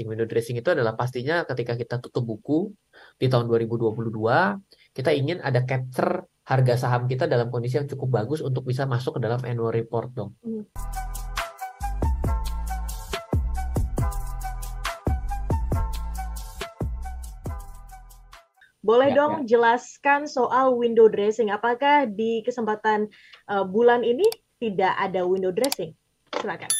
dressing. Window dressing itu adalah pastinya ketika kita tutup buku di tahun 2022, kita ingin ada capture harga saham kita dalam kondisi yang cukup bagus untuk bisa masuk ke dalam annual report dong. Hmm. Boleh ya, dong ya. jelaskan soal window dressing. Apakah di kesempatan uh, bulan ini tidak ada window dressing? Silakan.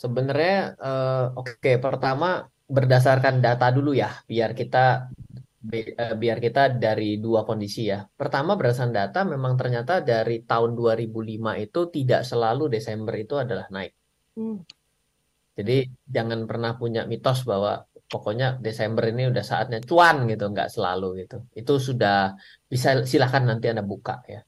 Sebenarnya uh, oke, okay. pertama berdasarkan data dulu ya, biar kita uh, biar kita dari dua kondisi ya. Pertama berdasarkan data memang ternyata dari tahun 2005 itu tidak selalu Desember itu adalah naik. Hmm. Jadi jangan pernah punya mitos bahwa pokoknya Desember ini udah saatnya cuan gitu, nggak selalu gitu. Itu sudah bisa silahkan nanti Anda buka ya.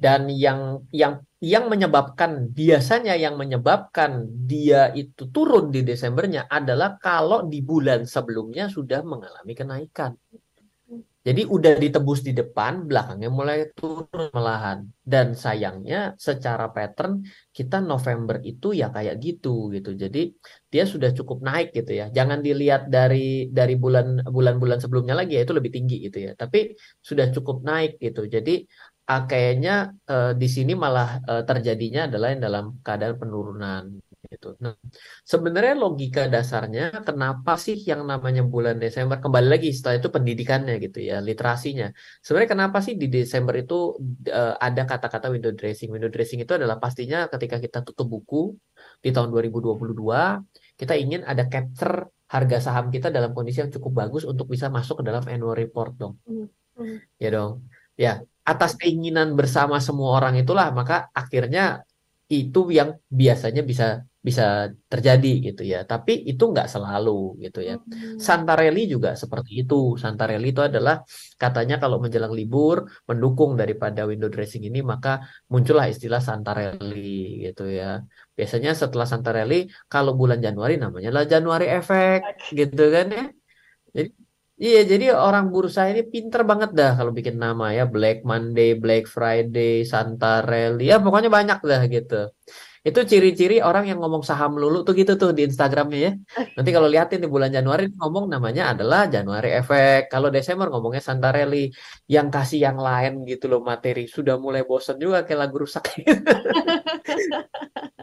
Dan yang yang yang menyebabkan biasanya yang menyebabkan dia itu turun di Desembernya adalah kalau di bulan sebelumnya sudah mengalami kenaikan. Jadi udah ditebus di depan, belakangnya mulai turun malahan. Dan sayangnya secara pattern kita November itu ya kayak gitu gitu. Jadi dia sudah cukup naik gitu ya. Jangan dilihat dari dari bulan bulan-bulan sebelumnya lagi ya itu lebih tinggi gitu ya. Tapi sudah cukup naik gitu. Jadi uh, kayaknya uh, di sini malah uh, terjadinya adalah yang dalam keadaan penurunan gitu. Nah, sebenarnya logika dasarnya kenapa sih yang namanya bulan Desember kembali lagi setelah itu pendidikannya gitu ya, literasinya. Sebenarnya kenapa sih di Desember itu uh, ada kata-kata window dressing? Window dressing itu adalah pastinya ketika kita tutup buku di tahun 2022, kita ingin ada capture harga saham kita dalam kondisi yang cukup bagus untuk bisa masuk ke dalam annual report dong. Mm -hmm. Ya dong. Ya, atas keinginan bersama semua orang itulah maka akhirnya itu yang biasanya bisa bisa terjadi gitu ya. Tapi itu nggak selalu gitu ya. Hmm. Santarelli juga seperti itu. Santarelli itu adalah katanya kalau menjelang libur mendukung daripada window dressing ini maka muncullah istilah Santarelli gitu ya. Biasanya setelah Santarelli kalau bulan Januari namanya lah Januari efek gitu kan ya. Jadi Iya, jadi orang bursa ini pinter banget dah kalau bikin nama ya. Black Monday, Black Friday, Santarelli, ya pokoknya banyak dah gitu. Itu ciri-ciri orang yang ngomong saham lulu tuh gitu tuh di Instagramnya ya. Nanti kalau lihatin di bulan Januari ngomong namanya adalah Januari Efek. Kalau Desember ngomongnya Santarelli. Yang kasih yang lain gitu loh materi. Sudah mulai bosen juga kayak lagu rusak.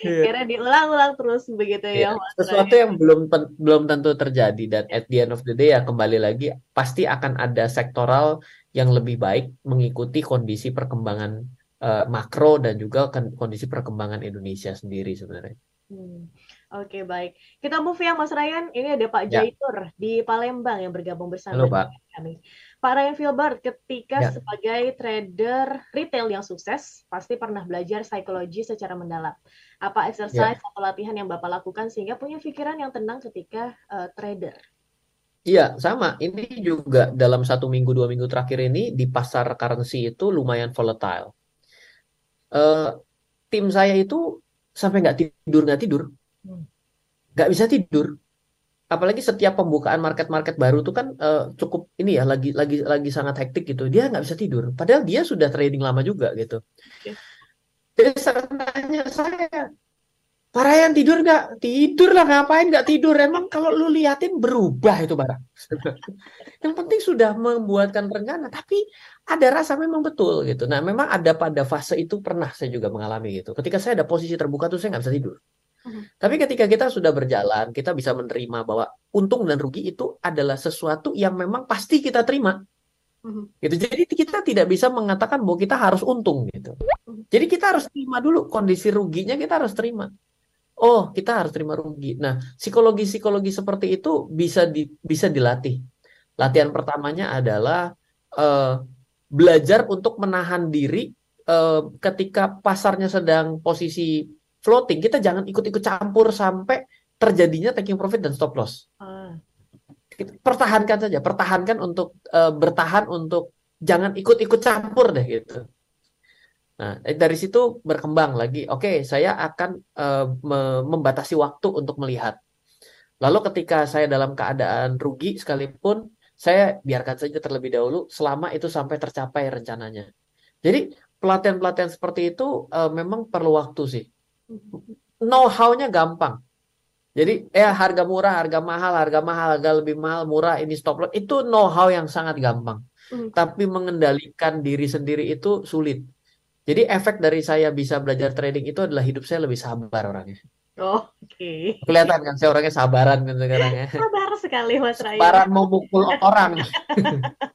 Kira diulang-ulang terus begitu ya. ya sesuatu yang belum belum tentu terjadi dan at the end of the day ya kembali lagi pasti akan ada sektoral yang lebih baik mengikuti kondisi perkembangan uh, makro dan juga kondisi perkembangan Indonesia sendiri sebenarnya. Hmm. Oke okay, baik, kita move ya Mas Ryan. Ini ada Pak ya. Jaitur di Palembang yang bergabung bersama Halo, Pak. kami. Pak Ryan Filbert, ketika ya. sebagai trader retail yang sukses, pasti pernah belajar psikologi secara mendalam. Apa exercise ya. atau latihan yang Bapak lakukan sehingga punya pikiran yang tenang ketika uh, trader? Iya, sama. Ini juga dalam satu minggu, dua minggu terakhir ini di pasar currency itu lumayan volatile uh, tim saya itu sampai nggak tidur nggak tidur. Hmm. nggak bisa tidur. Apalagi setiap pembukaan market-market baru itu kan uh, cukup ini ya lagi lagi lagi sangat hektik gitu. Dia nggak bisa tidur. Padahal dia sudah trading lama juga gitu. Okay. dia tanya saya Parayan tidur nggak? Tidur lah ngapain nggak tidur? Emang kalau lu liatin berubah itu barang. Yang penting sudah membuatkan rencana, tapi ada rasa memang betul gitu. Nah memang ada pada fase itu pernah saya juga mengalami gitu. Ketika saya ada posisi terbuka tuh saya nggak bisa tidur. Uh-huh. Tapi ketika kita sudah berjalan, kita bisa menerima bahwa untung dan rugi itu adalah sesuatu yang memang pasti kita terima. Uh-huh. Gitu. Jadi kita tidak bisa mengatakan bahwa kita harus untung gitu. Uh-huh. Jadi kita harus terima dulu kondisi ruginya kita harus terima oh kita harus terima rugi. Nah, psikologi-psikologi seperti itu bisa di, bisa dilatih. Latihan pertamanya adalah uh, belajar untuk menahan diri uh, ketika pasarnya sedang posisi floating. Kita jangan ikut-ikut campur sampai terjadinya taking profit dan stop loss. Uh. Pertahankan saja, pertahankan untuk uh, bertahan untuk jangan ikut-ikut campur deh gitu. Nah, eh, dari situ berkembang lagi. Oke, okay, saya akan uh, membatasi waktu untuk melihat. Lalu ketika saya dalam keadaan rugi sekalipun, saya biarkan saja terlebih dahulu selama itu sampai tercapai rencananya. Jadi pelatihan-pelatihan seperti itu uh, memang perlu waktu sih. Know-how-nya gampang. Jadi ya harga murah, harga mahal, harga mahal, harga lebih mahal, murah, ini stop loss itu know-how yang sangat gampang. Hmm. Tapi mengendalikan diri sendiri itu sulit. Jadi efek dari saya bisa belajar trading itu adalah hidup saya lebih sabar orangnya. Oh, Oke. Okay. Kelihatan kan saya orangnya sabaran kan sekarang ya. Sabar sekali Mas Raya. Sabaran mau mukul orang.